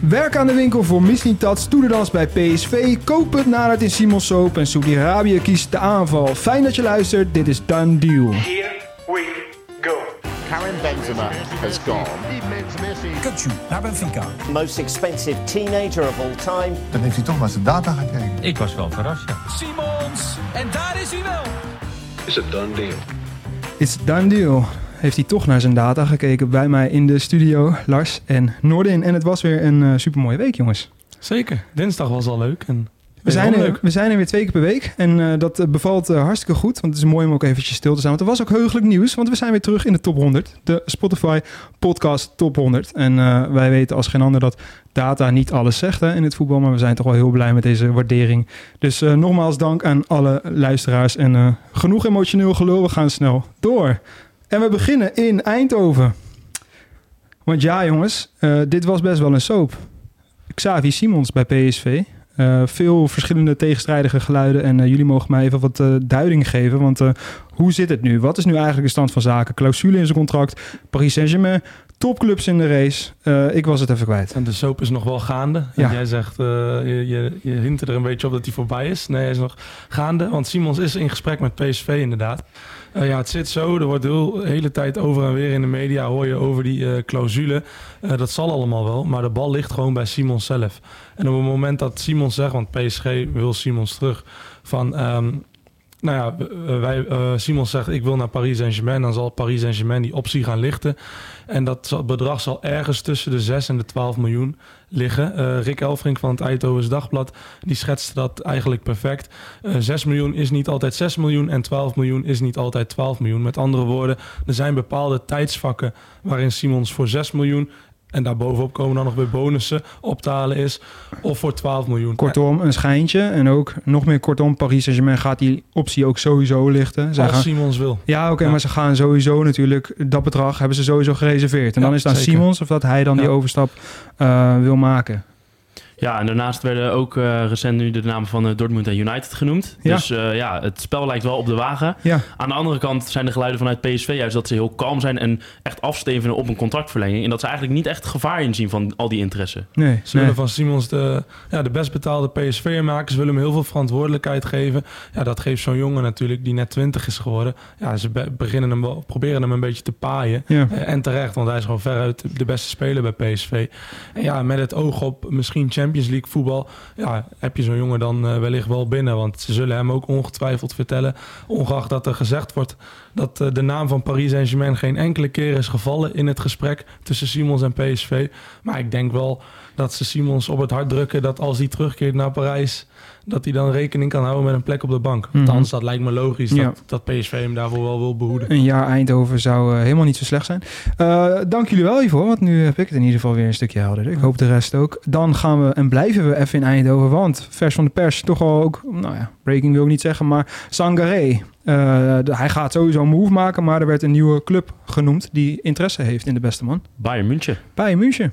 Werk aan de winkel voor Mislintat, stoelendans bij PSV. Koop het naar het in Simons Soap en Saudi-Arabië kiest de aanval. Fijn dat je luistert, dit is Done Deal. Here we go. Karim Benzema has gone. Kutsu naar Benfica. most expensive teenager of all time. Dan heeft hij toch maar zijn data gekeken. Ik was wel verrast, ja. Simons. En daar is hij wel. It's a done deal. It's Done Deal. Heeft hij toch naar zijn data gekeken bij mij in de studio, Lars en Noordin. En het was weer een uh, supermooie week, jongens. Zeker. Dinsdag was al leuk. En We zijn, er, we zijn er weer twee keer per week en eh, dat eh, bevalt eh, hartstikke goed. Want het is mooi om ook eventjes stil te staan. Want er was ook heugelijk nieuws, want we zijn weer terug in de top 100. De Spotify podcast top 100. En eh, wij weten als geen ander dat data niet alles zegt hè, in het voetbal. Maar we zijn toch wel heel blij met deze waardering. Dus eh, nogmaals dank aan alle luisteraars. En eh, genoeg emotioneel gelul, we gaan snel door. En we beginnen in Eindhoven. Want ja jongens, eh, dit was best wel een soap. Xavi Simons bij PSV. Eh, veel verschillende tegenstrijdige geluiden. En eh, jullie mogen mij even wat duiding geven. Want hoe zit het nu? Wat is nu eigenlijk de stand van zaken? Clausule in zijn contract. Paris Saint-Germain. Topclubs in de race. Eh, ik was het even kwijt. En de soap is nog wel gaande. Ja. En jij zegt, eh, je, je, je hint er een beetje op dat hij voorbij is. Nee, hij is nog gaande. Want Simons is in gesprek met PSV inderdaad. Eh, ja, het zit zo. Er wordt heel, de hele tijd over en weer in de media hoor je over die clausule. Dat zal allemaal wel. Maar de bal ligt gewoon bij Simons zelf. En op het moment dat Simons zegt, want PSG wil Simons terug, van... ehm, nou ja, wij, eh, Simons zegt ik wil naar Paris Saint-Germain. Dan zal Paris Saint-Germain die optie gaan lichten. En dat bedrag zal ergens tussen de 6 en de 12 miljoen liggen. Eh, Rick Elfrink van het Eindhovens Dagblad die schetste dat eigenlijk perfect. Eh 6 miljoen is niet altijd 6 miljoen en 12 miljoen is niet altijd 12 miljoen. Met andere woorden, er zijn bepaalde tijdsvakken waarin Simons voor 6 miljoen en daarbovenop komen dan nog weer bonussen op te halen is. Of voor 12 miljoen. Kortom, een schijntje. En ook nog meer kortom, Paris Saint-Germain gaat die optie ook sowieso lichten. Zij Als gaan, Simons wil. ja, oké, Ja. maar ze gaan sowieso natuurlijk... Dat bedrag hebben ze sowieso gereserveerd. En Ja, dan is het aan zeker. Simons of dat hij dan die overstap eh, wil maken. Ja, en daarnaast werden ook eh, recent nu de namen van eh, Dortmund en United genoemd. Ja. Dus eh, ja, het spel lijkt wel op de wagen. Ja, Aan de andere kant zijn de geluiden vanuit PSV juist dat ze heel kalm zijn en echt afstevenen op een contractverlenging. En dat ze eigenlijk niet echt gevaar inzien van al die interesse. nee. Ze nee. willen van Simons de, ja, de best betaalde PSV'er maken. Ze willen hem heel veel verantwoordelijkheid geven. Ja, dat geeft zo'n jongen natuurlijk die net 20 is geworden. Ja, ze be- beginnen hem wel, proberen hem een beetje te paaien. Ja. En terecht, want hij is gewoon veruit de beste speler bij PSV. En ja, met het oog op misschien Champions League voetbal... Ja, heb je zo'n jongen dan eh, wellicht wel binnen. Want ze zullen hem ook ongetwijfeld vertellen... ongeacht dat er gezegd wordt dat eh, de naam van Paris Saint-Germain... geen enkele keer is gevallen in het gesprek tussen Simons en PSV. Maar ik denk wel dat ze Simons op het hart drukken... dat als hij terugkeert naar Parijs... dat hij dan rekening kan houden met een plek op de bank. Mhm. Althans, dat lijkt me logisch Ja. dat, dat PSV hem daarvoor wel wil behoeden. Een jaar Eindhoven zou eh, helemaal niet zo slecht zijn. Eh, dank jullie wel hiervoor, want nu heb ik het in ieder geval weer een stukje helderder. Ik hoop de rest ook. Dan gaan we en blijven we even in Eindhoven, want vers van de pers toch wel ook, nou ja, breaking wil ik niet zeggen, maar Sangaré. Eh, hij gaat sowieso een move maken, maar er werd een nieuwe club genoemd die interesse heeft in de beste man. Bayern München. Bayern München.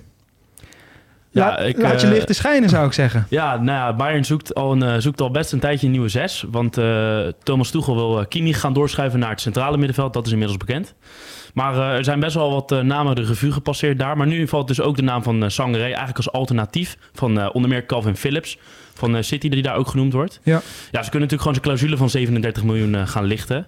Ja, Laat, ik, laat je eh, lichten schijnen, zou ik zeggen. Ja, nou ja, Bayern zoekt al, een, eh, zoekt al best een tijdje een nieuwe zes. Want eh, Thomas Tuchel wil Kimmich gaan doorschuiven naar het centrale middenveld. Dat is inmiddels bekend. Maar er zijn best wel wat namen de revue gepasseerd daar. Maar nu valt dus ook de naam van uh, Sangaré eigenlijk als alternatief. Van onder meer Calvin Phillips van uh, City, die daar ook genoemd wordt. Ja. ja, ze kunnen natuurlijk gewoon zijn clausule van 37 miljoen uh, gaan lichten.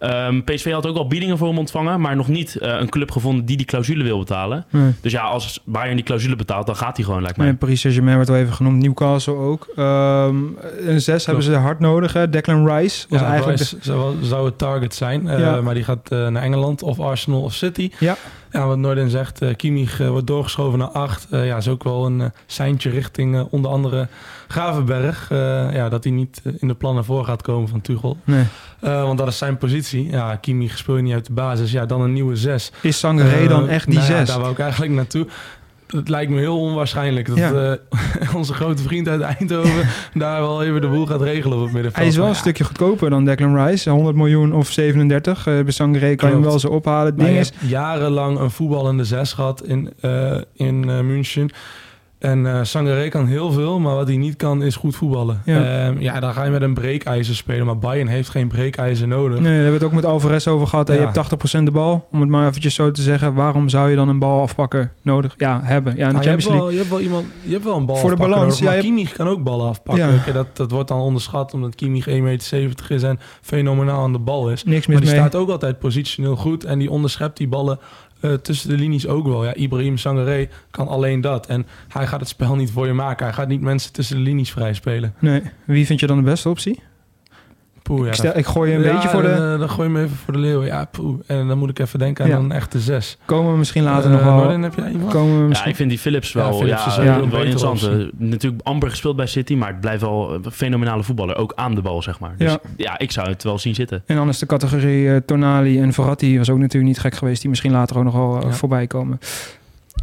Um, PSV had ook al biedingen voor hem ontvangen, maar nog niet uh, een club gevonden die die clausule wil betalen. Nee. Dus ja, als Bayern die clausule betaalt, dan gaat hij gewoon, lijkt mij. Nee, Paris Saint-Germain werd al even genoemd, Newcastle ook. Um, een zes hebben ze hard nodig. Hè? Declan Rice was ja, eigenlijk Rice zou, zou, het target zijn, uh, Ja. maar die gaat uh, naar Engeland of Arsenal of City. Ja. Ja, wat Noorden zegt, uh, Kimmich uh, wordt doorgeschoven naar 8. Uh, ja, is ook wel een seintje richting onder andere Gravenberg. Ja, dat hij niet in de plannen voor gaat komen van Tuchel. Nee. Want dat is zijn positie. Ja, Kimmich speelt niet uit de basis. Ja, dan een nieuwe 6. Is Sangaré dan echt die 6? nou ja, daar wou ik eigenlijk naartoe. Het lijkt me heel onwaarschijnlijk dat ja. uh, onze grote vriend uit Eindhoven daar wel even de boel gaat regelen op het middenveld. Hij is wel maar een stukje goedkoper dan Declan Rice. 100 miljoen of 37. Uh, bij Sangaré kan je hem wel zo ophalen. Het ding is... jarenlang een voetballende zes gehad in, uh, in uh, München. En Sangaré kan heel veel, maar wat hij niet kan is goed voetballen. Ja. Ja, ja dan ga je met een breekijzer spelen. Maar Bayern heeft geen breekijzer nodig. Nee, daar hebben we het ook met Alvarez over gehad. hè. Je Ja. hebt 80% de bal, om het maar eventjes zo te zeggen. Waarom zou je dan een bal afpakken nodig ja, hebben? Ja, in de Ah, je, hebt Champions League. wel, je hebt wel iemand, je hebt wel een bal Voor de balans, nodig, ja, maar kan ook ballen afpakken. Ja. Dat, dat wordt dan onderschat omdat Kimmich 1,70 meter is en fenomenaal aan de bal is. Niks Maar mis die mee. staat ook altijd positioneel goed en die onderschept die ballen eh, tussen de linies ook wel. Ja, Ibrahim Sangaré kan alleen dat. En hij gaat het spel niet voor je maken. Hij gaat niet mensen tussen de linies vrij spelen. Nee. Wie vind je dan de beste optie? Poeh, ja, ik, stel, ik gooi je een Ja, beetje voor de... Dan, eh, dan gooi je me even voor de leeuw. Ja, poeh. En dan moet ik even denken aan Ja. een echte zes. Komen we misschien later Eh, nog wel... Noorden, heb jij iemand? Komen we Ja, misschien... ik vind die Philips wel, Ja, ja, Philips is wel, wel een wel betere interessant. optie. Eh, natuurlijk amper gespeeld bij City, maar het blijft wel een fenomenale voetballer. Ook aan de bal, zeg maar. Dus Ja. ja, ik zou het wel zien zitten. En anders de categorie eh, Tonali en Verratti was ook natuurlijk niet gek geweest. Die misschien later ook nog wel eh, Ja. voorbij komen.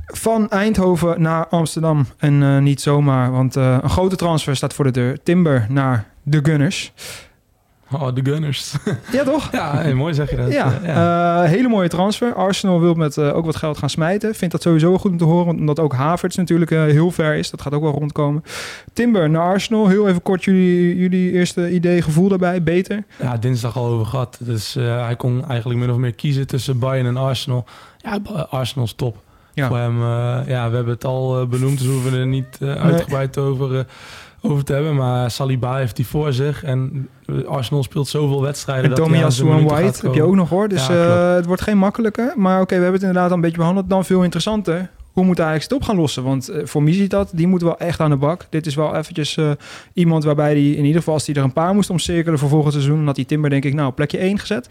Van Eindhoven naar Amsterdam. En eh, niet zomaar, want eh, een grote transfer staat voor de deur. Timber naar de Gunners. Oh, de Gunners. Ja, toch? ja, mooi zeg je dat. Ja, Eh, ja. hele mooie transfer. Arsenal wil met eh, ook wat geld gaan smijten. Vindt dat sowieso wel goed om te horen, omdat ook Havertz natuurlijk eh, heel ver is. Dat gaat ook wel rondkomen. Timber naar Arsenal. Heel even kort jullie, jullie eerste idee, gevoel daarbij. Beter? Ja, dinsdag al over gehad. Dus hij kon eigenlijk min of meer kiezen tussen Bayern en Arsenal. Ja, Arsenal is top. Ja. Voor hem, ja, we hebben het al benoemd, dus we hoeven er niet uitgebreid over, over te hebben. Maar Saliba heeft die voor zich. En eh, Arsenal speelt zoveel wedstrijden. En Tomiyasu zijn en White heb je ook nog hoor. Dus Ja, eh, het wordt geen makkelijke. Maar oké, we hebben het inderdaad al een beetje behandeld. Dan veel interessanter. Hoe moet Ajax het op gaan lossen? Want eh, voor mij ziet dat, die moet wel echt aan de bak. Dit is wel eventjes iemand waarbij hij in ieder geval... als hij er een paar moest omcirkelen voor volgend seizoen... dan had die Timber denk ik nou plekje 1 gezet.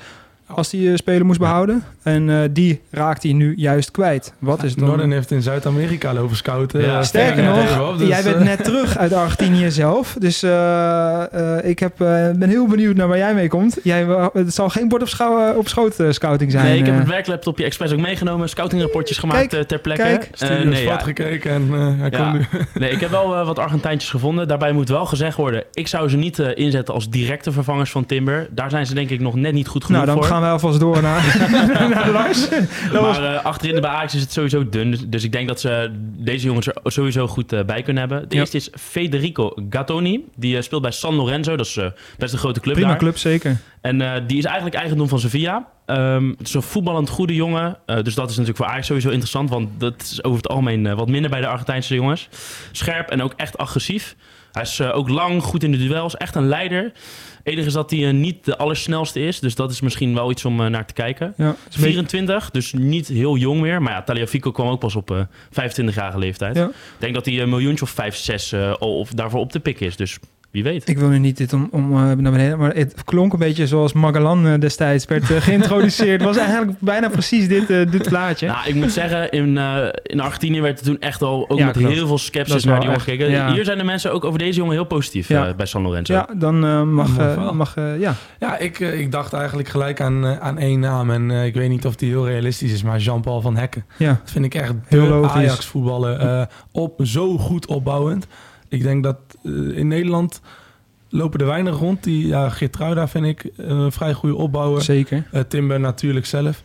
Als hij eh, spelen moest behouden. En eh, die raakt hij nu juist kwijt. Wat is het dan? Norden heeft in Zuid-Amerika lopen scouten. Ja, Eh, Sterker nog, dus, jij bent net terug uit Argentinië zelf. Dus eh, eh, ik heb, eh, ben heel benieuwd naar waar jij mee komt. Jij, het zal geen bord op, schouw, op schoot eh, scouting zijn. nee, ik heb het werklaptopje expres ook meegenomen. Scoutingrapportjes gemaakt Kijk, ter plekke. kijk. Studio nee, ja. gekeken en eh, hij Ja. komt nu. Nee, ik heb wel wat Argentijntjes gevonden. Daarbij moet wel gezegd worden, ik zou ze niet inzetten als directe vervangers van Timber. Daar zijn ze denk ik nog net niet goed genoeg Nou, dan voor. gaan wij alvast door naar, naar Lars. Dat was- Maar eh, achterin de bij Ajax is het sowieso dun. Dus, dus ik denk dat ze deze jongens er sowieso goed eh, bij kunnen hebben. De Ja. eerste is Federico Gattoni. Die eh, speelt bij San Lorenzo. Dat is best een grote club prima daar. club, zeker. En die is eigenlijk eigendom van Sevilla. Ehm, het is een voetballend goede jongen. Eh, dus dat is natuurlijk voor Ajax sowieso interessant. Want dat is over het algemeen wat minder bij de Argentijnse jongens. Scherp en ook echt agressief. Hij is eh, ook lang, goed in de duels. Echt een leider. Enige is dat hij eh, niet de allersnelste is. Dus dat is misschien wel iets om eh, naar te kijken. Ja, is een beetje- 24, dus niet heel jong meer. Maar ja, Taliafico kwam ook pas op eh 25-jarige leeftijd. Ja. Ik denk dat hij een miljoentje of 5, 6 eh, al of daarvoor op de pik is. Dus wie weet. Ik wil nu niet dit om, om eh, naar beneden, maar het klonk een beetje zoals Magellan eh, destijds werd eh, geïntroduceerd. Het was eigenlijk bijna precies dit, dit plaatje. Nou, ik moet zeggen, in, eh, in Argentinië werd er toen echt al ook Ja, met klopt. heel veel sceptisch is naar die jongen gekeken. ja. Hier zijn de mensen ook over deze jongen heel positief Ja. bij San Lorenzo. ja, dan eh, mag, mag eh, ja. Ja, ik, ik dacht eigenlijk gelijk aan, aan één naam. En ik weet niet of die heel realistisch is, maar Jean-Paul van Hekken. ja. Dat vind ik echt Heel logisch. Ajax voetballen. eh, op, zo goed opbouwend. Ik denk dat eh, in Nederland lopen er weinig rond. Die, ja, Geertruida vind ik eh, een vrij goede opbouwer. Zeker. Eh, Timber natuurlijk zelf.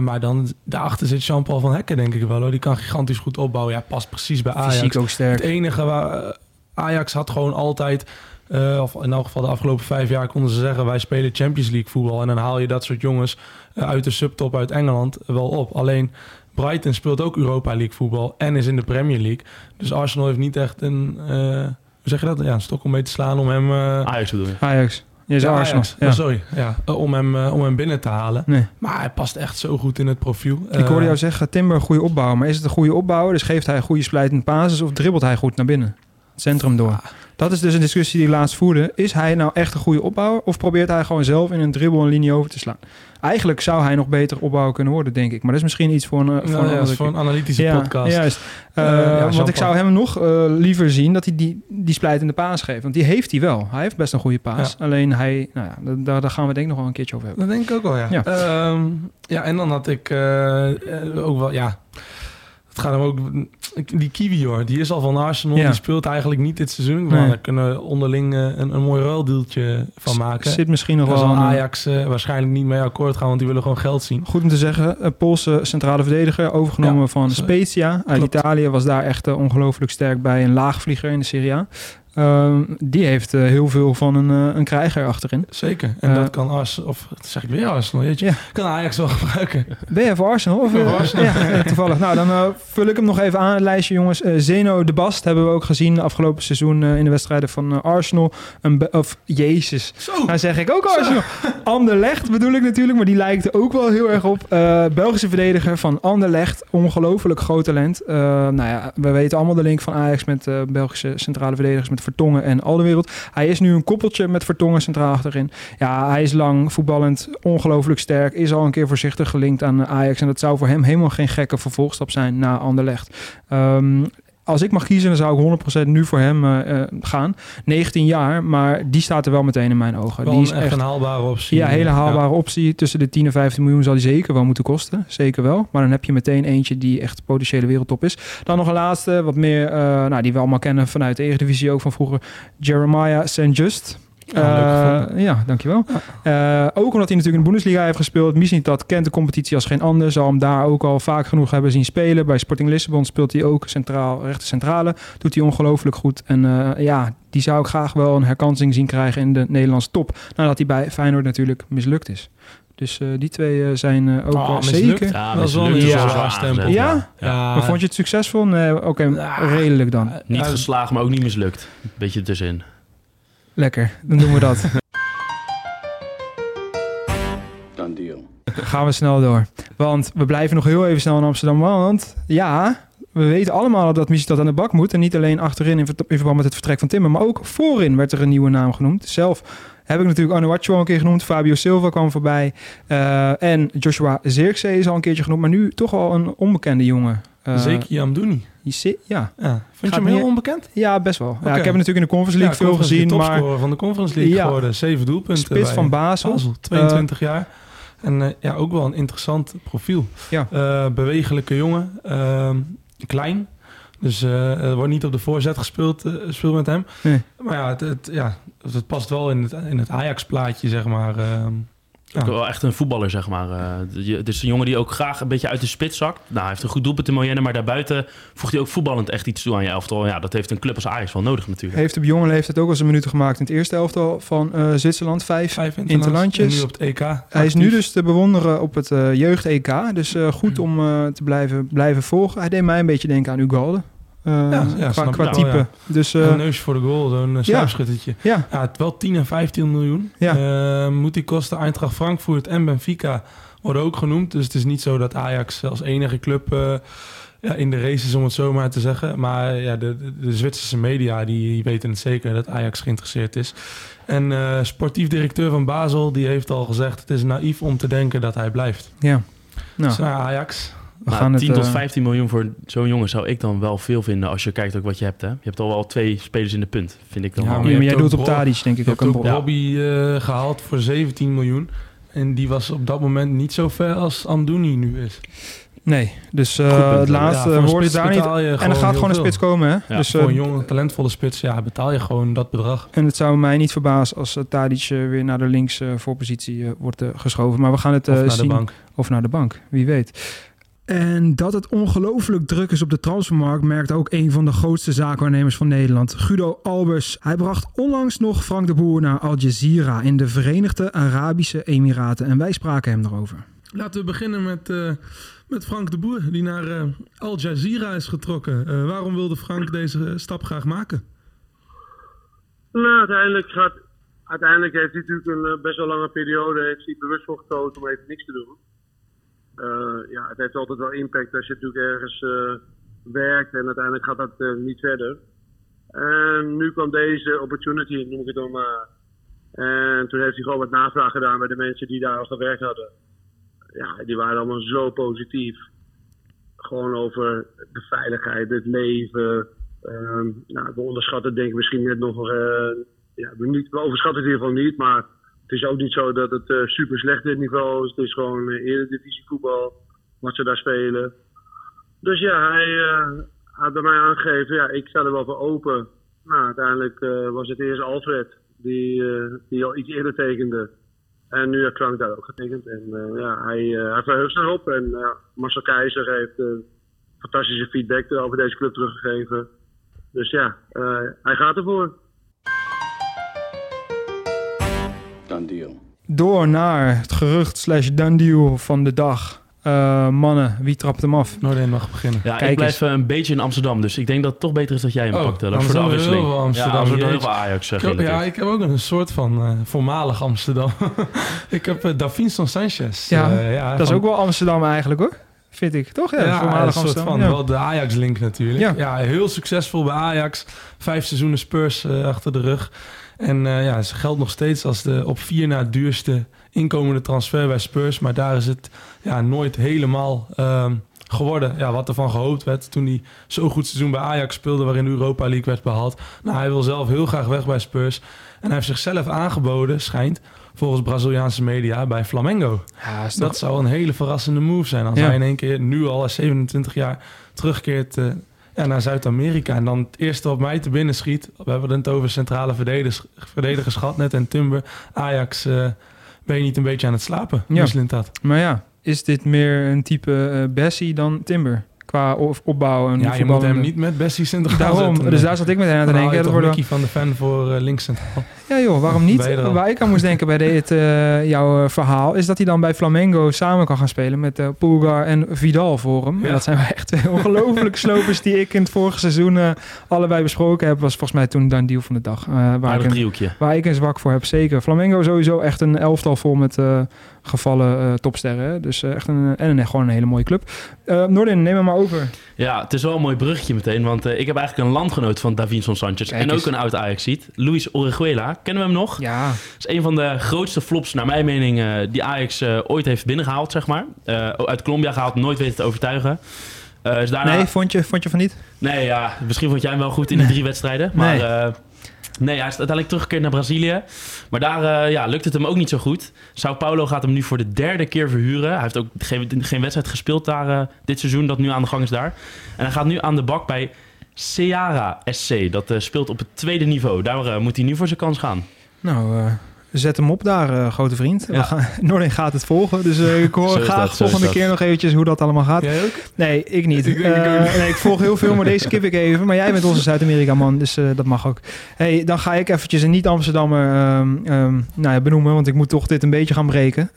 Maar dan daarachter zit Jean-Paul van Hekken, denk ik wel. Hoor. Die kan gigantisch goed opbouwen. Ja, past precies bij Ajax. Fysiek ook Het sterk. enige waar Ajax had gewoon altijd, of in elk geval de afgelopen vijf jaar konden ze zeggen: wij spelen Champions League voetbal. En dan haal je dat soort jongens uit de subtop uit Engeland wel op. Alleen Brighton speelt ook Europa League voetbal en is in de Premier League. Dus Arsenal heeft niet echt een, eh, hoe zeg je dat? Ja, een stok om mee te slaan om hem. eh, Ajax bedoel je? Ajax. Je is ja, Arsenal. Ajax. Ja. Oh, sorry. Ja, eh, om, hem, om hem binnen te halen. Nee. Maar hij past echt zo goed in het profiel. Ik hoorde jou zeggen, Timber goede opbouwer. Maar is het een goede opbouwer? Dus geeft hij een goede splijtende basis of dribbelt hij goed naar binnen? Het centrum door. Dat is dus een discussie die laatst voerde. Is hij nou echt een goede opbouwer? Of probeert hij gewoon zelf in een dribbel een linie over te slaan? Eigenlijk zou hij nog beter opbouwer kunnen worden, denk ik. Maar dat is misschien iets voor een, eh, voor ja, een andere voor een analytische ja, podcast. Juist. Eh, ja, want ik zou hem nog eh, liever zien dat hij die, die splijtende paas geeft. Want die heeft hij wel. Hij heeft best een goede paas. Alleen hij, nou ja, da- daar, daar gaan we denk ik nog wel een keertje over hebben. Dat denk ik ook wel, ja. Ja. Ja en dan had ik ook wel, ja... Het gaat hem ook... Die Kiwi hoor, die is al van Arsenal. Ja. Die speelt eigenlijk niet dit seizoen. Maar Nee. daar kunnen we onderling eh, een, een mooi ruildeeltje van maken. Zit misschien nog wel eh, Ajax eh, waarschijnlijk niet mee akkoord gaan, want die willen gewoon geld zien. Goed om te zeggen, een Poolse centrale verdediger, overgenomen Ja, van. Spezia uit. Italië. Was daar echt ongelooflijk sterk bij een laagvlieger in de Serie A. Ehm, die heeft eh, heel veel van een, eh, een krijger achterin. Zeker. En Eh, dat kan Arsenal, of zeg ik weer Arsenal, weet je. Ja. Kan Ajax wel gebruiken. Ben je voor Arsenal? Of, Voor Arsenal. Ja, toevallig. Nou, dan vul ik hem nog even aan, het lijstje jongens. Zeno de Bast hebben we ook gezien afgelopen seizoen in de wedstrijden van Arsenal. Een of Jezus, Zo. nou zeg ik ook Arsenal. Anderlecht bedoel ik natuurlijk, maar die lijkt er ook wel heel erg op. Belgische verdediger van Anderlecht, ongelooflijk groot talent. Nou ja, we weten allemaal de link van Ajax met Belgische centrale verdedigers, met Vertongen en Alderwereld. Hij is nu een koppeltje met Vertongen centraal achterin. Ja, hij is lang, voetballend, ongelooflijk sterk. Is al een keer voorzichtig gelinkt aan Ajax. En dat zou voor hem helemaal geen gekke vervolgstap zijn na Anderlecht. Ehm, als ik mag kiezen, dan zou ik 100% nu voor hem eh, eh, gaan. 19 jaar, maar die staat er wel meteen in mijn ogen. Wel die is echt een haalbare optie. ja, hele haalbare optie. Tussen de 10 en 15 miljoen zal die zeker wel moeten kosten. Zeker wel. Maar dan heb je meteen eentje die echt potentiële wereldtop is. Dan nog een laatste, wat meer, eh, nou, die we allemaal kennen vanuit de Eredivisie ook van vroeger. Jeremiah St. Just. Ja, gevonden. Eh, ja, dankjewel. Eh, ook omdat hij natuurlijk in de Bundesliga heeft gespeeld. Mislintat kent de competitie als geen ander. Zal hem daar ook al vaak genoeg hebben zien spelen. Bij Sporting Lissabon speelt hij ook centraal, rechter centrale. Doet hij ongelooflijk goed. En eh, ja, die zou ik graag wel een herkansing zien krijgen in de Nederlandse top. Nadat hij bij Feyenoord natuurlijk mislukt is. Dus eh, die twee zijn eh, ook wel mislukt? zeker. Ja, dat is wel een ja, stempel. Ja? Ja, Maar vond je het succesvol? Nee, oké, Ja. redelijk dan. Niet Ja, geslaagd, maar ook niet mislukt. Beetje ertussenin. Lekker, dan doen we dat. Done deal. Gaan we snel door. Want we blijven nog heel even snel in Amsterdam. Want ja, we weten allemaal dat Missie aan de bak moet. En niet alleen achterin in, ver- in verband met het vertrek van Timmer. Maar ook voorin werd er een nieuwe naam genoemd. Zelf heb ik natuurlijk Anuachu al een keer genoemd. Fabio Silva kwam voorbij. Eh, en Joshua Zirkzee is al een keertje genoemd. Maar nu toch wel een onbekende jongen. Eh, Zeker Amdouni. je zi- Ja, Ja. Vind je Gaat hem heel meer- onbekend? ja, best wel. Ja, ik heb hem natuurlijk in de Conference League veel Conference gezien. League Maar topscorer van de Conference League Ja. geworden. Zeven doelpunten. spits van Basel. Basel, 22 jaar. En eh, ja, ook wel een interessant profiel. Ja. Eh, bewegelijke jongen. ehm, klein. Dus eh, er wordt niet op de voorzet gespeeld, eh, gespeeld met hem. Nee. Maar ja het, het, ja, het past wel in het, in het Ajax-plaatje, zeg maar. Ook wel echt een voetballer, zeg maar. Eh, je- het is een jongen die ook graag een beetje uit de spits zakt. Nou, hij heeft een goed doelpunt in Moyenne, maar daarbuiten voegt hij ook voetballend echt iets toe aan je elftal. Ja, dat heeft een club als Ajax wel nodig natuurlijk. Heeft op jonge leeftijd ook al zijn minuten gemaakt in het eerste elftal van eh, Zwitserland. Vijf. Vijf interlandjes. En nu op het EK. Hij is nu dus te bewonderen op het eh, jeugd-EK. Dus eh, goed om eh, te blijven, blijven volgen. Hij deed mij een beetje denken aan Ugalde. Eh, ja, qua ik qua type. ja. Dus eh, een neusje voor de goal, zo'n uh, sluipschuttertje. ja, Ja, het wel 10 en 15 miljoen. Ja. Eh, moet die kosten Eintracht Frankfurt en Benfica worden ook genoemd. Dus het is niet zo dat Ajax als enige club eh, ja, in de race is, om het zo maar te zeggen. Maar ja, de, de, de Zwitserse media die, weten het zeker dat Ajax geïnteresseerd is. En eh, sportief directeur van Basel die heeft al gezegd... het is naïef om te denken dat hij blijft. ja. Nou, Dus nou, Ajax... we Nou, gaan 10 het... tot eh, 15 15 miljoen voor zo'n jongen zou ik dan wel veel vinden als je kijkt ook wat je hebt. Hè? Je hebt al wel twee spelers in de punt, vind ik dan Ja, wel. maar jij doet op Tadic denk ik ook een. Robbie eh, gehaald voor 17 miljoen. En die was op dat moment niet zo ver als Amdouni nu is. Nee, dus eh, punt, het laatste woord daar niet. En er gaat gewoon een spits komen, hè? Ja, dus, Voor eh, een jonge, talentvolle spits, ja, betaal je gewoon dat bedrag. En het zou mij niet verbazen als uh, Tadic uh, weer naar de links uh, voorpositie uh, wordt geschoven. Maar we gaan het of naar zien. de bank. Of naar de bank, wie weet. En dat het ongelooflijk druk is op de transfermarkt, merkt ook een van de grootste zaakwaarnemers van Nederland, Guido Albers. Hij bracht onlangs nog Frank de Boer naar Al Jazeera in de Verenigde Arabische Emiraten. En wij spraken hem erover. Laten we beginnen met, uh, met Frank de Boer, die naar uh, Al Jazeera is getrokken. Uh, waarom wilde Frank deze stap graag maken? Nou, uiteindelijk, gaat, uiteindelijk heeft hij natuurlijk een eh, best wel lange periode heeft hij bewust voor gekozen om even niks te doen. Uh, het heeft altijd wel impact als je natuurlijk ergens uh, werkt en uiteindelijk gaat dat uh, niet verder. En nu kwam deze opportunity, noem ik het dan maar. En toen heeft hij gewoon wat navraag gedaan bij de mensen die daar al gewerkt hadden. Ja, die waren allemaal zo positief. Gewoon over de veiligheid, het leven. Um, nou, we onderschatten denk ik misschien net nog... ja, we, niet, overschatten het in ieder geval niet, maar het is ook niet zo dat het uh, super slecht dit niveau is. Het is gewoon uh, eredivisie voetbal, wat ze daar spelen. Dus ja, hij eh, had bij mij aangegeven, ja, ik sta er wel voor open. Nou, uiteindelijk eh, was het eerst Alfred die, eh, die al iets eerder tekende. En nu heeft Frank daar ook getekend. En eh, ja, hij, eh hij verheugt zich op. En Marcel Keizer heeft fantastische feedback over deze club teruggegeven. Dus ja, eh, hij gaat ervoor. Done deal. Door naar het gerucht slash deal van de dag. Eh, mannen, wie trapt hem af? Noordin mag beginnen. Ja, Kijk ik blijf eh, een beetje in Amsterdam, dus ik denk dat het toch beter is dat jij hem Oh, pakt. eh, Dat anders voor de afwisseling. heel veel Amsterdam. Ja, er heel veel. Ajax. eh, Ik ja, ik heb ook een soort van eh, voormalig Amsterdam. ik heb uh, Davinson Sanchez. Ja, eh, ja, dat is ook wel Amsterdam eigenlijk hoor. Vind ik, toch? Ja, Ja, voormalig een soort Amsterdam. van ja. wel de Ajax-link natuurlijk. Ja. Ja. heel succesvol bij Ajax. Vijf seizoenen Spurs eh, achter de rug. En eh, ja, ze geldt nog steeds als de op vier na duurste inkomende transfer bij Spurs. Maar daar is het ja, nooit helemaal ehm, geworden. Ja, wat er van gehoopt werd toen hij zo goed seizoen bij Ajax speelde... waarin de Europa League werd behaald. Nou, hij wil zelf heel graag weg bij Spurs. En hij heeft zichzelf aangeboden, schijnt... volgens Braziliaanse media, bij Flamengo. Ja, Dat zou een hele verrassende move zijn. Als Ja. hij in één keer nu al als 27 jaar terugkeert eh, ja, naar Zuid-Amerika. En dan het eerste wat mij te binnen schiet. We hebben het over centrale verdedigers, verdedigers gehad net en Timber. Ajax, eh, ben je niet een beetje aan het slapen? Ja. Dat. Maar ja, is dit meer een type eh, Bessie dan Timber? Qua opbouw en Ja, je moet hem niet met Bessie centraal Daarom, zetten. dus daar zat ik meteen aan te denken. Dat wordt Mickey van de Fan voor eh, links centraal. Ja joh, waarom niet? Waar ik aan moest denken bij dit, eh, jouw eh, verhaal... is dat hij dan bij Flamengo samen kan gaan spelen... met eh Pulgar en Vidal voor hem. En dat zijn echt twee ongelofelijke slopers... die ik in het vorige seizoen allebei besproken heb. was volgens mij toen dan deal van de dag. waar, ik een, waar ik een zwak voor heb, zeker. Flamengo sowieso echt een elftal vol met gevallen topsterren. Dus echt een, en een, gewoon een hele mooie club. Noordin, neem hem maar over. Ja, het is wel een mooi bruggetje meteen, want ik heb eigenlijk een landgenoot van Davinson Sanchez. Kijk en ook eens. een oud Ajax-ziet, Luis Orejuela. Kennen we hem nog? Ja, Dat is een van de grootste flops, naar mijn mening, eh, die Ajax eh, ooit heeft binnengehaald, zeg maar. Eh, uit Colombia gehaald, nooit weten te overtuigen. Is daarna... nee, vond je, vond je van niet? Nee, ja, misschien vond jij hem wel goed in die drie wedstrijden. Maar Nee. nee. hij is uiteindelijk teruggekeerd naar Brazilië. Maar daar eh, ja, lukt het hem ook niet zo goed. Sao Paulo gaat hem nu voor de derde keer verhuren. Hij heeft ook geen, geen wedstrijd gespeeld daar dit seizoen, dat nu aan de gang is daar. En hij gaat nu aan de bak bij Ceará SC. Dat eh, speelt op het tweede niveau. Daar eh, moet hij nu voor zijn kans gaan. Nou, eh, zet hem op daar, eh, grote vriend. Ja. gaan, Noordin gaat het volgen. Dus eh, ik hoor graag dat, is volgende keer nog eventjes hoe dat allemaal gaat. Jij ook? Nee, ik niet. Ik- nee, ik volg heel veel, maar deze skip ik even. Maar jij bent onze Zuid-Amerika-man, dus eh, dat mag ook. hey, dan ga ik eventjes een niet-Amsterdammer ehm, ehm, nou ja, benoemen, want ik moet toch dit een beetje gaan breken.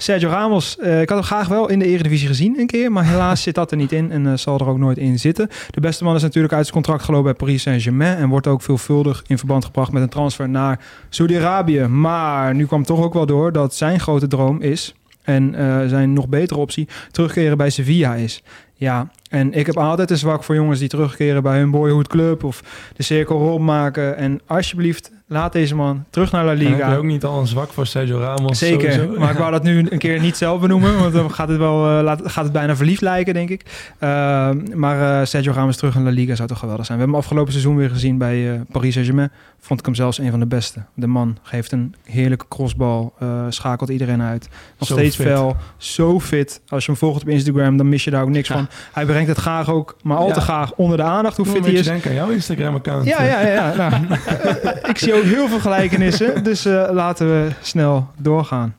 Sergio Ramos, eh, ik had hem graag wel in de Eredivisie gezien een keer, maar helaas zit dat er niet in en eh, zal er ook nooit in zitten. De beste man is natuurlijk uit zijn contract gelopen bij Paris Saint-Germain en wordt ook veelvuldig in verband gebracht met een transfer naar Saudi-Arabië. Maar nu kwam toch ook wel door dat zijn grote droom is en eh, zijn nog betere optie terugkeren bij Sevilla is. Ja, en ik heb altijd een zwak voor jongens die terugkeren bij hun boyhood club of de cirkel rondmaken. En alsjeblieft, laat deze man terug naar La En heb Liga. je ook niet al een zwak voor Sergio Ramos? Zeker, sowieso? maar ik wou dat nu een keer niet zelf benoemen, want dan gaat het, wel, eh, laat, gaat het bijna verliefd lijken, denk ik. Uh, maar uh, Sergio Ramos terug in La Liga zou toch geweldig zijn. We hebben hem afgelopen seizoen weer gezien bij uh, Paris Saint-Germain. Vond ik hem zelfs een van de beste. De man geeft een heerlijke crossbal, schakelt iedereen uit. Nog Zo steeds fit. fel, zo fit. Als je hem volgt op Instagram, dan mis je daar ook niks Ja. van. Hij brengt het graag ook, maar al te graag onder de aandacht hoe fit hij is. denken aan jouw Instagram-account. Ja, ja, ja. ja. Nou, eh, ik zie ook heel veel gelijkenissen, dus eh, laten we snel doorgaan.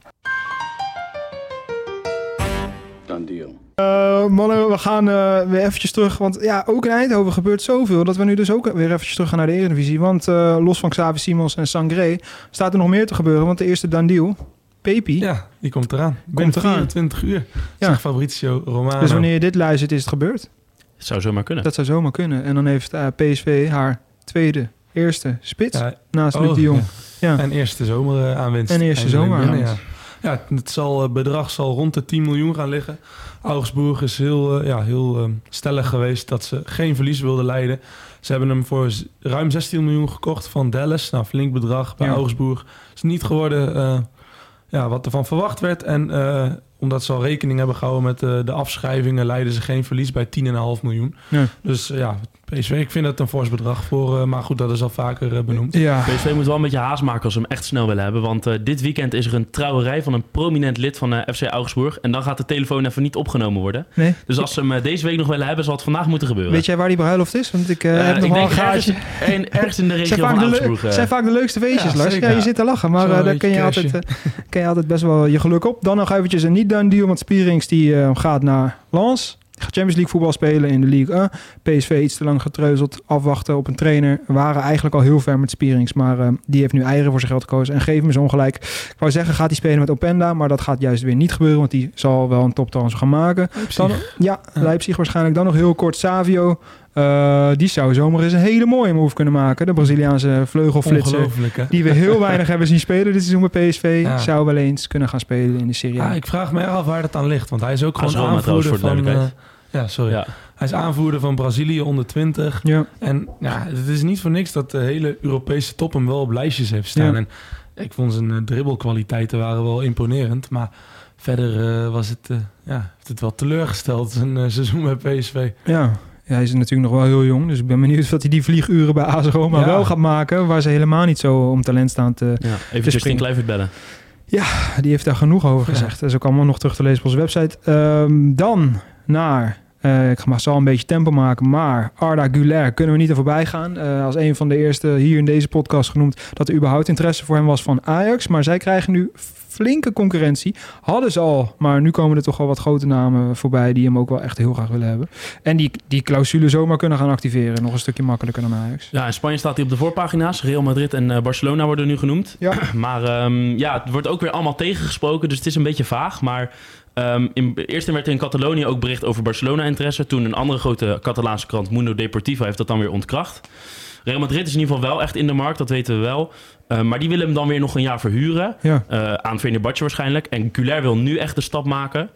Done deal. Eh, mannen, we gaan eh, weer eventjes terug. Want ja, ook in Eindhoven gebeurt zoveel... dat we nu dus ook weer eventjes terug gaan naar de Eredivisie. Want eh, los van Xavi Simons en Sangré... staat er nog meer te gebeuren. Want de eerste Dandiel, Pepi... Ja, die komt eraan. Binnen eraan. 24 uur. Ja. Zegt Fabrizio Romano. dus wanneer je dit luistert, is het gebeurd. Het zou zomaar kunnen. Dat zou zomaar kunnen. En dan heeft PSV haar tweede, eerste spits Ja, naast oh, Luc de Jong. ja. Ja. En eerste zomer eh, aanwinst. En eerste zomer aanwinst. Ja, ja het zal, het bedrag zal rond de 10 miljoen gaan liggen. Augsburg is heel, eh, ja, heel eh, stellig geweest dat ze geen verlies wilden leiden. Ze hebben hem voor ruim 16 miljoen gekocht van Dallas. Nou, flink bedrag bij Ja. Augsburg. Is niet geworden eh, ja, wat er van verwacht werd. En eh, omdat ze al rekening hebben gehouden met eh, de afschrijvingen... leiden ze geen verlies bij 10,5 miljoen. Ja. Dus eh, ja, PSV, ik vind dat een fors bedrag voor, eh, maar goed, dat is al vaker eh, benoemd. Ja, PSV moet wel een beetje haast maken als ze hem echt snel willen hebben. Want eh, dit weekend is er een trouwerij van een prominent lid van eh, FC Augsburg. En dan gaat de telefoon even niet opgenomen worden. nee. Dus als ze hem deze week nog willen hebben, zal het vandaag moeten gebeuren. Weet jij waar die bruiloft is? Want ik heb nog wel een denk ergens, in de Het regio zijn van vaak, de, Augsburg. eh. zijn vaak de leukste feestjes, Ja, Lars. Ja, je zit te lachen, maar daar kun je, altijd, kun je altijd best wel je geluk op. Dan nog eventjes een niet-done deal, want Spierings die, eh, gaat naar Lens. Gaat Champions League voetbal spelen in de League 1. PSV iets te lang getreuzeld, afwachten op een trainer. We waren eigenlijk al heel ver met Spierings, maar eh, die heeft nu eieren voor zijn geld gekozen. En geef me zo ongelijk. Ik wou zeggen, gaat hij spelen met Openda, maar dat gaat juist weer niet gebeuren, want die zal wel een toptrans gaan maken. Dan, ja, Leipzig waarschijnlijk. Dan nog heel kort Savio. Eh, die zou zomaar eens een hele mooie move kunnen maken. De Braziliaanse vleugelflitser. Die we heel weinig hebben zien spelen dit seizoen bij PSV. Ja. Zou wel eens kunnen gaan spelen in de Serie A. Ja, ik vraag me af waar dat aan ligt, want hij is ook is gewoon aanvoerder van... eh, ja, sorry. ja. Hij is aanvoerder van Brazilië onder 20. Ja. En ja, het is niet voor niks dat de hele Europese top hem wel op lijstjes heeft staan. Ja. En ik vond zijn eh, dribbelkwaliteiten waren wel imponerend. Maar verder was het, ja, heeft het wel teleurgesteld, zijn eh, seizoen bij PSV. ja. Ja, hij is natuurlijk nog wel heel jong. Dus ik ben benieuwd wat hij die vlieguren bij AS Roma Ja. wel gaat maken. Waar ze helemaal niet zo om talent staan te... Ja, even Justin. Kluivert bellen. Die heeft daar genoeg over Ja. gezegd. Dat is ook allemaal nog terug te lezen op onze website. Ehm, dan naar... eh, ik ga maar zal een beetje tempo maken, maar Arda Güler kunnen we niet er voorbij gaan. Eh, als een van de eerste hier in deze podcast genoemd dat er überhaupt interesse voor hem was van Ajax. Maar zij krijgen nu flinke concurrentie. Hadden ze al, maar nu komen er toch wel wat grote namen voorbij die hem ook wel echt heel graag willen hebben. En die, die clausule zomaar kunnen gaan activeren. Nog een stukje makkelijker dan Ajax. Ja, in Spanje staat hij op de voorpagina's. Real Madrid en eh, Barcelona worden nu genoemd. Ja. Maar ehm, ja, het wordt ook weer allemaal tegengesproken, dus het is een beetje vaag. Maar ehm, in, eerst werd er in Catalonië ook bericht over Barcelona-interesse. Toen een andere grote Catalaanse krant, Mundo Deportivo, heeft dat dan weer ontkracht. Real Madrid is in ieder geval wel echt in de markt, dat weten we wel. Eh, maar die willen hem dan weer nog een jaar verhuren. Ja. eh, aan Fenerbahce waarschijnlijk. En Guler wil nu echt de stap maken.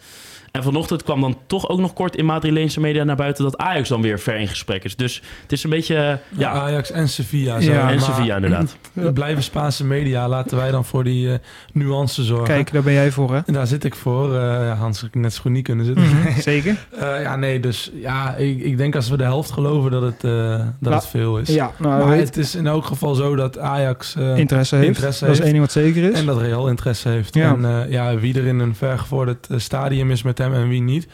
En vanochtend kwam dan toch ook nog kort in Madrileense media naar buiten... dat Ajax dan weer ver in gesprek is. Dus het is een beetje... eh, Ja, ja, Ajax en Sevilla. Zo. Ja, en Sevilla inderdaad. Blijven Spaanse media. Laten wij dan voor die eh, nuance zorgen. Kijk, daar ben jij voor hè? En daar zit ik voor. Eh, ja, Hans ik net zo goed niet kunnen zitten. Zeker. Eh, ja, nee, dus ja, ik, ik denk als we de helft geloven dat het, eh, dat La- het veel is. Ja, nou, maar weet- het is in elk geval zo dat Ajax eh, interesse heeft. interesse dat is heeft. één ding wat zeker is. en dat Real interesse heeft. Ja. En eh, ja, wie er in een vergevorderd stadium is met en wie niet,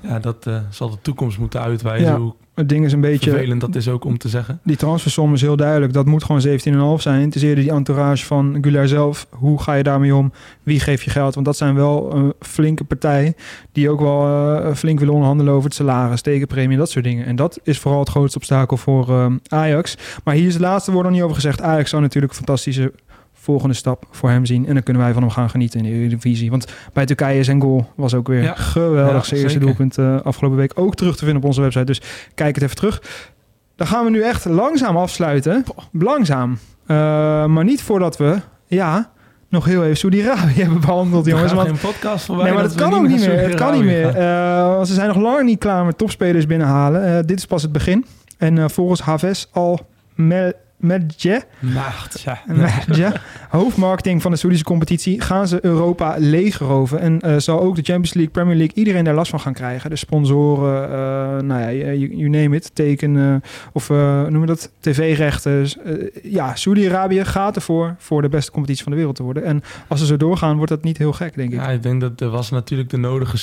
ja, dat eh, zal de toekomst moeten uitwijzen. Ja, Hoe het ding is een beetje... vervelend dat is ook om te zeggen. Die transfersom is heel duidelijk. Dat moet gewoon 17,5 zijn. Het is eerder die entourage van Gular zelf. Hoe ga je daarmee om? Wie geeft je geld? Want dat zijn wel een flinke partijen... die ook wel eh, flink willen onderhandelen over het salaris, tekenpremie, dat soort dingen. En dat is vooral het grootste obstakel voor eh, Ajax. Maar hier is het laatste woord nog niet over gezegd. Ajax zou natuurlijk een fantastische volgende stap voor hem zien. En dan kunnen wij van hem gaan genieten in de Eredivisie. Want bij Turkije zijn goal was ook weer Ja. geweldig. Ja, zijn eerste doelpunt eh, afgelopen week ook terug te vinden op onze website. Dus kijk het even terug. Dan gaan we nu echt langzaam afsluiten. Langzaam. Eh, maar niet voordat we, ja, nog heel even Saudi-Arabië hebben behandeld, jongens. Want geen podcast voorbij. Nee, maar dat, kan ook niet meer. Het kan niet meer. Eh, ze zijn nog lang niet klaar met topspelers binnenhalen. Dit is pas het begin. En volgens Haves al Ja. Medje, hoofdmarketing van de Saoedische competitie, gaan ze Europa leegroven. En eh, zal ook de Champions League, Premier League, iedereen daar last van gaan krijgen. De sponsoren, eh, nou ja, you, you name it, teken eh, of eh noem dat, tv-rechten. Ja, Saudi-Arabië gaat ervoor voor de beste competitie van de wereld te worden. En als ze zo doorgaan, wordt dat niet heel gek, denk ik. Ja, ik denk dat er was natuurlijk de nodige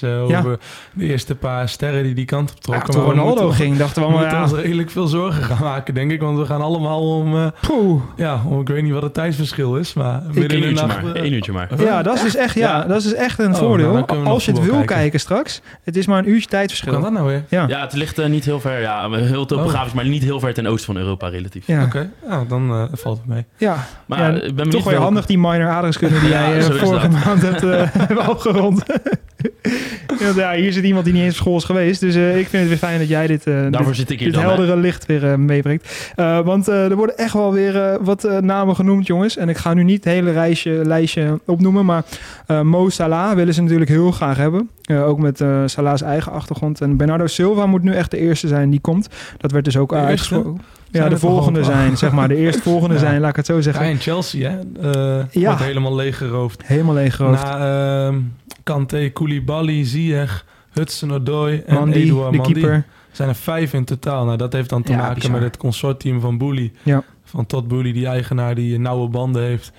Ja. over de eerste paar sterren die die kant op Ja, trokken. toen we Ronaldo ging, dachten we We allemaal, moeten ja, ons redelijk veel zorgen gaan maken, denk ik. Want we gaan allemaal om, eh, poeh. ja, om, ik weet niet wat het tijdsverschil is, maar midden Eén in de uurtje nacht. maar. eh, Één uurtje maar. Ja, dat is dus echt, ja, Ja. dat is dus echt een Oh, voordeel. nou, Als je het wil kijken. kijken. straks, het is maar een uurtje tijdverschil. kan dat nou weer? Ja, Ja, het ligt eh, niet heel ver. Ja, heel topografisch, maar niet heel ver ten oosten van Europa relatief. ja. Oké, nou, dan valt het mee. ja. Maar Ja, ik ben Toch wel handig die minor aardrijkskunde die jij vorige maand hebt, eh. Want ja, hier zit iemand die niet eens op school is geweest. Dus eh, ik vind het weer fijn dat jij dit, eh, Daarvoor dit, zit ik hier dit dan. hè. heldere licht weer eh, meebrengt. Eh, want eh, er worden echt wel weer eh, wat namen genoemd, jongens. En ik ga nu niet het hele reisje, lijstje opnoemen. Maar eh, Mo Salah willen ze natuurlijk heel graag hebben. Eh, ook met eh, Salah's eigen achtergrond. En Bernardo Silva moet nu echt de eerste zijn die komt. Dat werd dus ook uitgesproken. Ja, de volgende zijn, zeg maar. De eerstvolgende Ja. zijn, laat ik het zo Ja, zeggen. in Chelsea, hè? eh Ja. Wordt helemaal leeggeroofd. Helemaal leeggeroofd. Na ehm Kante, Koulibaly, Ziyech, Hudson Odoi en Mandy, Eduard de Mandy. keeper. zijn er vijf in totaal. Nou, dat heeft dan te Ja, maken bizar. met het consortium van Boeli. Ja. Van Todd Boeli, die eigenaar die nauwe banden heeft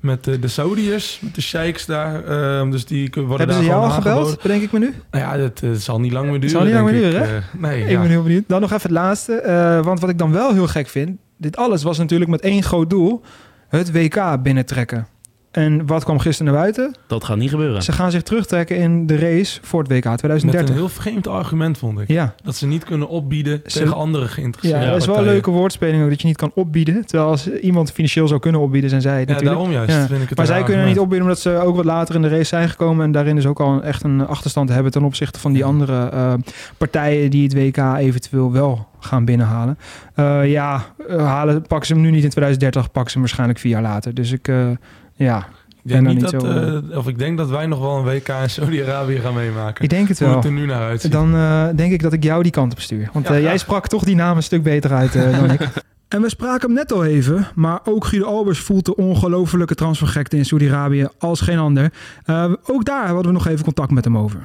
met eh, de Saudiërs, met de sheiks daar. Ehm, dus die worden Hebben daar ze jou al gebeld, bedenk ik me nu? Nou ja, dat eh, zal niet lang meer duren. zal niet lang denk meer ik. duren, hè? Eh, nee, Ik ja. ben heel benieuwd. Dan nog even het laatste. eh, want wat ik dan wel heel gek vind... Dit alles was natuurlijk met één groot doel. Het WK binnentrekken. En wat kwam gisteren naar buiten? Dat gaat niet gebeuren. Ze gaan zich terugtrekken in de race voor het WK Met 2030. een heel vreemd argument, vond ik. Ja. Dat ze niet kunnen opbieden Ze- tegen andere Ja, geïnteresseerde dat is wel een leuke woordspeling ook, dat je niet kan opbieden. Terwijl als iemand financieel zou kunnen opbieden, zijn zij het Ja, natuurlijk. daarom juist vind ik het maar zij kunnen niet opbieden omdat ze ook wat later in de race zijn gekomen... en daarin dus ook al echt een achterstand hebben ten opzichte van die andere eh, partijen... die het WK eventueel wel gaan binnenhalen. Eh, ja, eh, halen, pakken ze hem nu niet in 2030, pakken ze hem waarschijnlijk vier jaar later. Dus ik, eh, ja... Ik denk, niet dat, zo, eh, of ik denk dat wij nog wel een WK in Saudi-Arabië gaan meemaken. Ik denk het Hoe wel. het er nu naar uitziet. Dan eh, denk ik dat ik jou die kant op stuur. Want Ja, eh, jij sprak toch die naam een stuk beter uit eh, dan ik. En we spraken hem net al even, maar ook Guido Albers voelt de ongelofelijke transfergekte in Saudi-Arabië als geen ander. Eh, ook daar hadden we nog even contact met hem over.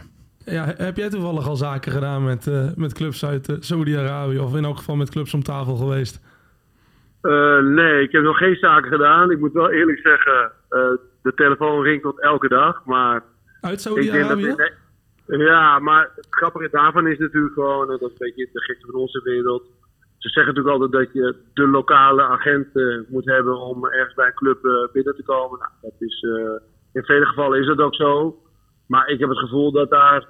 Ja, heb jij toevallig al zaken gedaan met, eh, met clubs uit eh, Saudi-Arabië? Of in elk geval met clubs om tafel geweest? Eh, nee, ik heb nog geen zaken gedaan. Ik moet wel eerlijk zeggen, eh, de telefoon ringt tot elke dag. Maar Uit dat Saudi-Arabië? Ja, maar het grappige daarvan is natuurlijk gewoon, dat is een beetje de gekte van onze wereld. Ze zeggen natuurlijk altijd dat je de lokale agent eh, moet hebben om ergens bij een club eh, binnen te komen. Nou, dat is, eh, in vele gevallen is dat ook zo. Maar ik heb het gevoel dat daar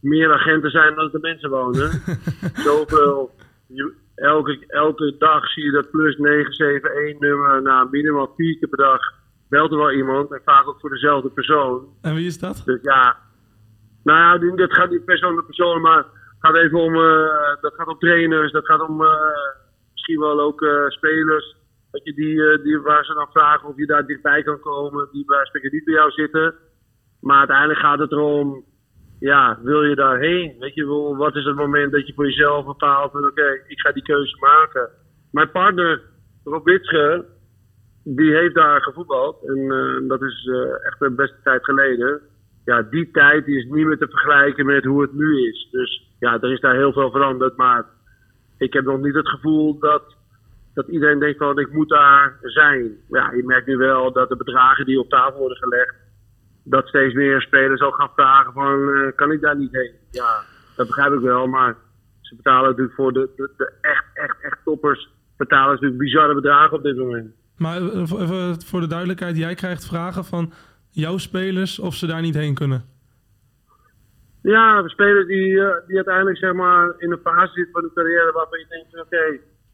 meer agenten zijn dan er mensen wonen. Zoveel. je- elke, elke dag zie je dat plus 971 nummer. Nou, minimaal vier keer per dag belt er wel iemand. En vaak ook voor dezelfde persoon. En wie is dat? Dus ja, nou ja, dat gaat niet persoon naar persoon, maar het gaat even om, eh, dat gaat om trainers, dat gaat om eh, misschien wel ook eh, spelers. Dat je die, die, waar ze dan vragen of je daar dichtbij kan komen, die bij spreken niet bij jou zitten. Maar uiteindelijk gaat het erom, ja, wil je daarheen? Weet je wat is het moment dat je voor jezelf bepaalt van oké, ik ga die keuze maken. Mijn partner, Rob Witsche, die heeft daar gevoetbald. En eh, dat is eh, echt een beste tijd geleden. Ja, die tijd is niet meer te vergelijken met hoe het nu is. Dus ja, er is daar heel veel veranderd. Maar ik heb nog niet het gevoel dat, dat iedereen denkt van ik moet daar zijn. Ja, je merkt nu wel dat de bedragen die op tafel worden gelegd, dat steeds meer spelers ook gaan vragen van eh, kan ik daar niet heen? Ja, dat begrijp ik wel. Maar ze betalen natuurlijk voor de, de, de echt, echt, echt toppers betalen natuurlijk bizarre bedragen op dit moment. Maar eh, voor- de duidelijkheid, jij krijgt vragen van jouw spelers of ze daar niet heen kunnen. Ja, spelers die, eh, die uiteindelijk zeg maar in een fase zitten van de carrière waarvan je denkt, oké,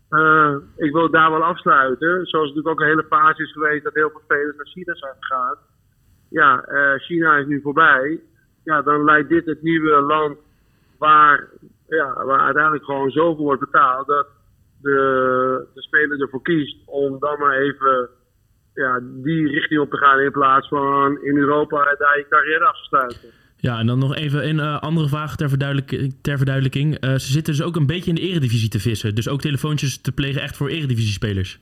eh, ik wil daar wel afsluiten. Zoals natuurlijk ook een hele fase is geweest dat heel veel spelers naar China zijn gegaan. Ja, eh, China is nu voorbij. Ja, dan lijkt dit het nieuwe land waar, ja, waar uiteindelijk gewoon zoveel wordt betaald dat de, de speler ervoor kiest om dan maar even ja, die richting op te gaan in plaats van in Europa daar je carrière af te sluiten. Ja, en dan nog even een eh, andere vraag ter, verduidelijk- ter verduidelijking. Eh, ze zitten dus ook een beetje in de eredivisie te vissen. Dus ook telefoontjes te plegen echt voor eredivisiespelers.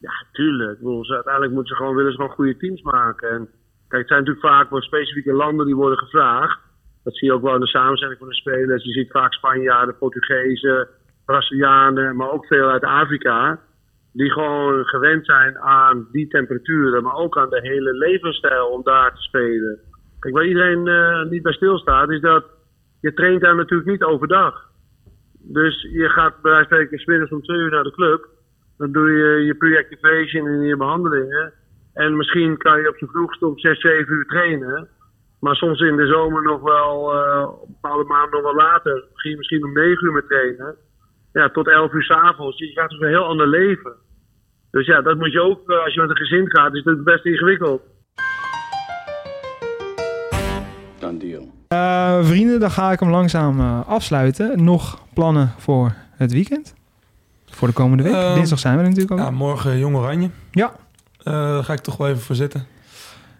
Ja, tuurlijk. Ik bedoel, ze, uiteindelijk moeten ze gewoon, willen ze gewoon goede teams maken. En kijk, het zijn natuurlijk vaak wel specifieke landen die worden gevraagd. Dat zie je ook wel in de samenstelling van de spelers. Je ziet vaak Spanjaarden, Portugezen, Brazilianen, maar ook veel uit Afrika. Die gewoon gewend zijn aan die temperaturen, maar ook aan de hele levensstijl om daar te spelen. Kijk, waar iedereen eh, niet bij stilstaat, is dat je traint daar natuurlijk niet overdag. Dus je gaat bij wijze van spreken 's middags om twee uur naar de club. Dan doe je je pre-activation en je behandelingen. En misschien kan je op je vroegste om 6, 7 uur trainen. Maar soms in de zomer nog wel, op bepaalde maanden nog wel later. Je misschien om 9 uur met trainen. Ja, tot 11 uur s'avonds. Je gaat dus een heel ander leven. Dus ja, dat moet je ook, eh, als je met een gezin gaat, is dat best ingewikkeld. Done deal. Eh, vrienden, dan ga ik hem langzaam eh, afsluiten. Nog plannen voor het weekend? Voor de komende week? Ehm, Dinsdag zijn we er natuurlijk ook. Ja, morgen Jong Oranje. Ja. Eh, daar ga ik toch wel even voor zitten.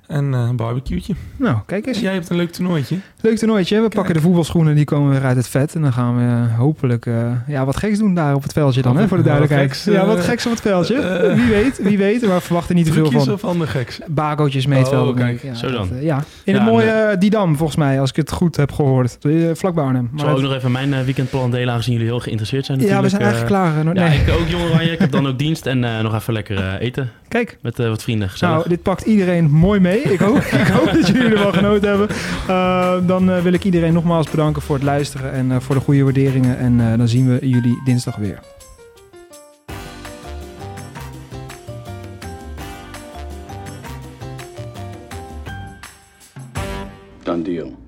En eh, een barbecue'tje. Nou, kijk eens. Jij hebt een leuk toernooitje. Leuk toernooitje. We pakken de voetbalschoenen, die komen weer uit het vet. En dan gaan we eh, hopelijk eh, ja, wat geks doen daar op het veldje dan, hè, voor de wat duidelijkheid. geks, ja, wat geks op het veldje. wie weet, wie weet. Maar we verwachten niet te veel Trucjes van. of ander geks? Bagootjes mee het Oh, kijk. Ja, Zo dat, dan. ja. In Ja, het mooie Didam, volgens mij, als ik het goed heb gehoord. Eh, Vlakbij Arnhem. Ik Maar zal ook nog even mijn weekendplan delen, aangezien jullie heel geïnteresseerd zijn. ja, we zijn natuurlijk. eigenlijk klaar. nee. Ja, ik ook Jong Oranje. Ik heb dan ook dienst en eh, nog even lekker eten Kijk, met eh, wat vrienden. Gezellig. nou, dit pakt iedereen mooi mee. Ik hoop, ik hoop dat jullie er wel genoten hebben. Eh, dan eh, wil ik iedereen nogmaals bedanken voor het luisteren en eh, voor de goede waarderingen. En dan zien we jullie dinsdag weer. Done deal.